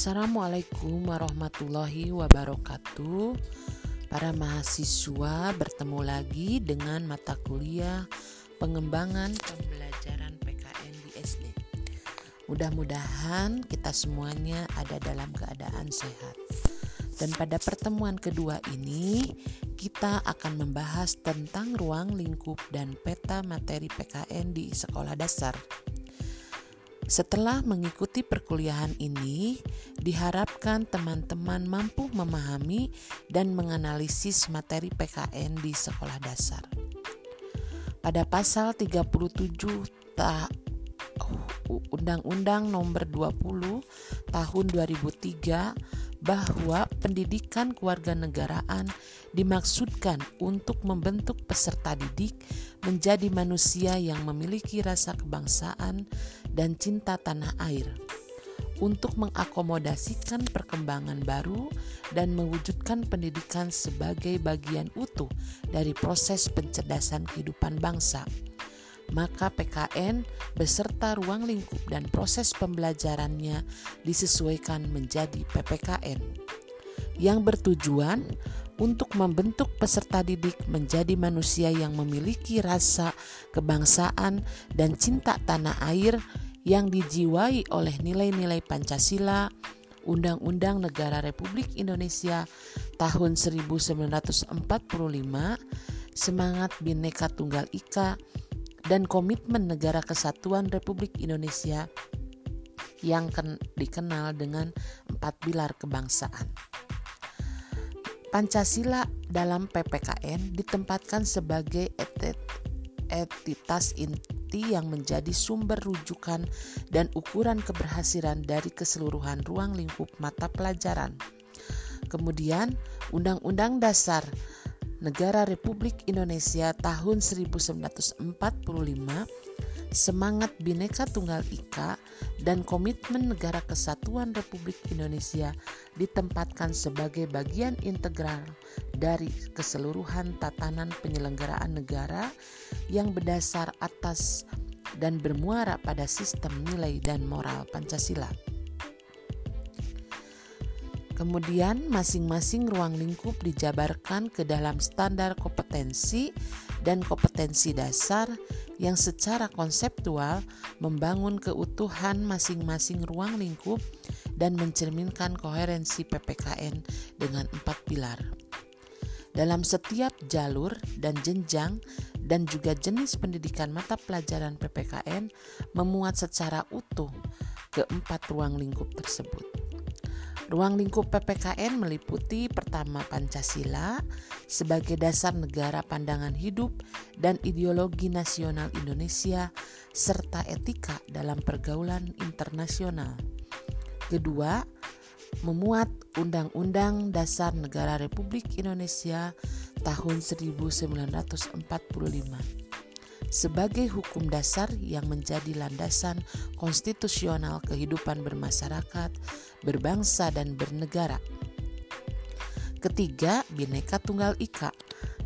Assalamualaikum warahmatullahi wabarakatuh. Para mahasiswa bertemu lagi dengan mata kuliah pengembangan pembelajaran PKN di SD. Mudah-mudahan kita semuanya ada dalam keadaan sehat. Dan pada pertemuan kedua ini, kita akan membahas tentang ruang lingkup dan peta materi PKN di sekolah dasar. Setelah mengikuti perkuliahan ini, diharapkan teman-teman mampu memahami dan menganalisis materi PKN di sekolah dasar. Pada pasal 37 ta Undang-Undang Nomor 20 Tahun 2003 bahwa pendidikan kewarganegaraan dimaksudkan untuk membentuk peserta didik menjadi manusia yang memiliki rasa kebangsaan dan cinta tanah air untuk mengakomodasikan perkembangan baru dan mewujudkan pendidikan sebagai bagian utuh dari proses pencerdasan kehidupan bangsa. Maka PKN beserta ruang lingkup dan proses pembelajarannya disesuaikan menjadi PPKN yang bertujuan untuk membentuk peserta didik menjadi manusia yang memiliki rasa kebangsaan dan cinta tanah air yang dijiwai oleh nilai-nilai Pancasila, Undang-Undang Negara Republik Indonesia tahun 1945, semangat Bhinneka Tunggal Ika, dan komitmen negara kesatuan Republik Indonesia yang dikenal dengan empat pilar kebangsaan. Pancasila dalam PPKN ditempatkan sebagai entitas inti yang menjadi sumber rujukan dan ukuran keberhasilan dari keseluruhan ruang lingkup mata pelajaran. Kemudian, Undang-Undang Dasar Negara Republik Indonesia tahun 1945, semangat Bhinneka Tunggal Ika dan komitmen Negara Kesatuan Republik Indonesia ditempatkan sebagai bagian integral dari keseluruhan tatanan penyelenggaraan negara yang berdasar atas dan bermuara pada sistem nilai dan moral Pancasila. Kemudian masing-masing ruang lingkup dijabarkan ke dalam standar kompetensi dan kompetensi dasar yang secara konseptual membangun keutuhan masing-masing ruang lingkup dan mencerminkan koherensi PPKN dengan empat pilar. Dalam setiap jalur dan jenjang dan juga jenis pendidikan mata pelajaran PPKN memuat secara utuh keempat ruang lingkup tersebut. Ruang lingkup PPKN meliputi pertama Pancasila sebagai dasar negara pandangan hidup dan ideologi nasional Indonesia serta etika dalam pergaulan internasional. Kedua, memuat Undang-Undang Dasar Negara Republik Indonesia tahun 1945 sebagai hukum dasar yang menjadi landasan konstitusional kehidupan bermasyarakat, berbangsa, dan bernegara. Ketiga, Bhinneka Tunggal Ika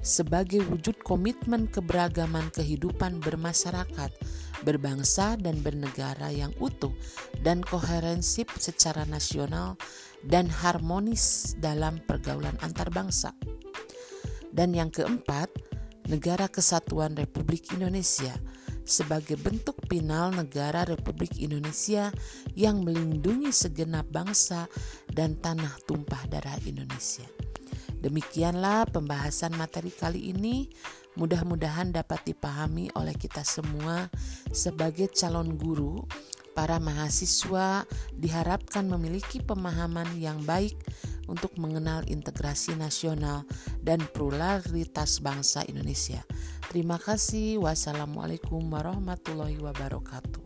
sebagai wujud komitmen keberagaman kehidupan bermasyarakat, berbangsa, dan bernegara yang utuh dan koherensif secara nasional dan harmonis dalam pergaulan antar bangsa. Dan yang keempat, Negara Kesatuan Republik Indonesia sebagai bentuk final negara Republik Indonesia yang melindungi segenap bangsa dan tanah tumpah darah Indonesia. Demikianlah pembahasan materi kali ini. Mudah-mudahan dapat dipahami oleh kita semua sebagai calon guru. Para mahasiswa diharapkan memiliki pemahaman yang baik untuk mengenal integrasi nasional dan pluralitas bangsa Indonesia. Terima kasih. Wassalamualaikum warahmatullahi wabarakatuh.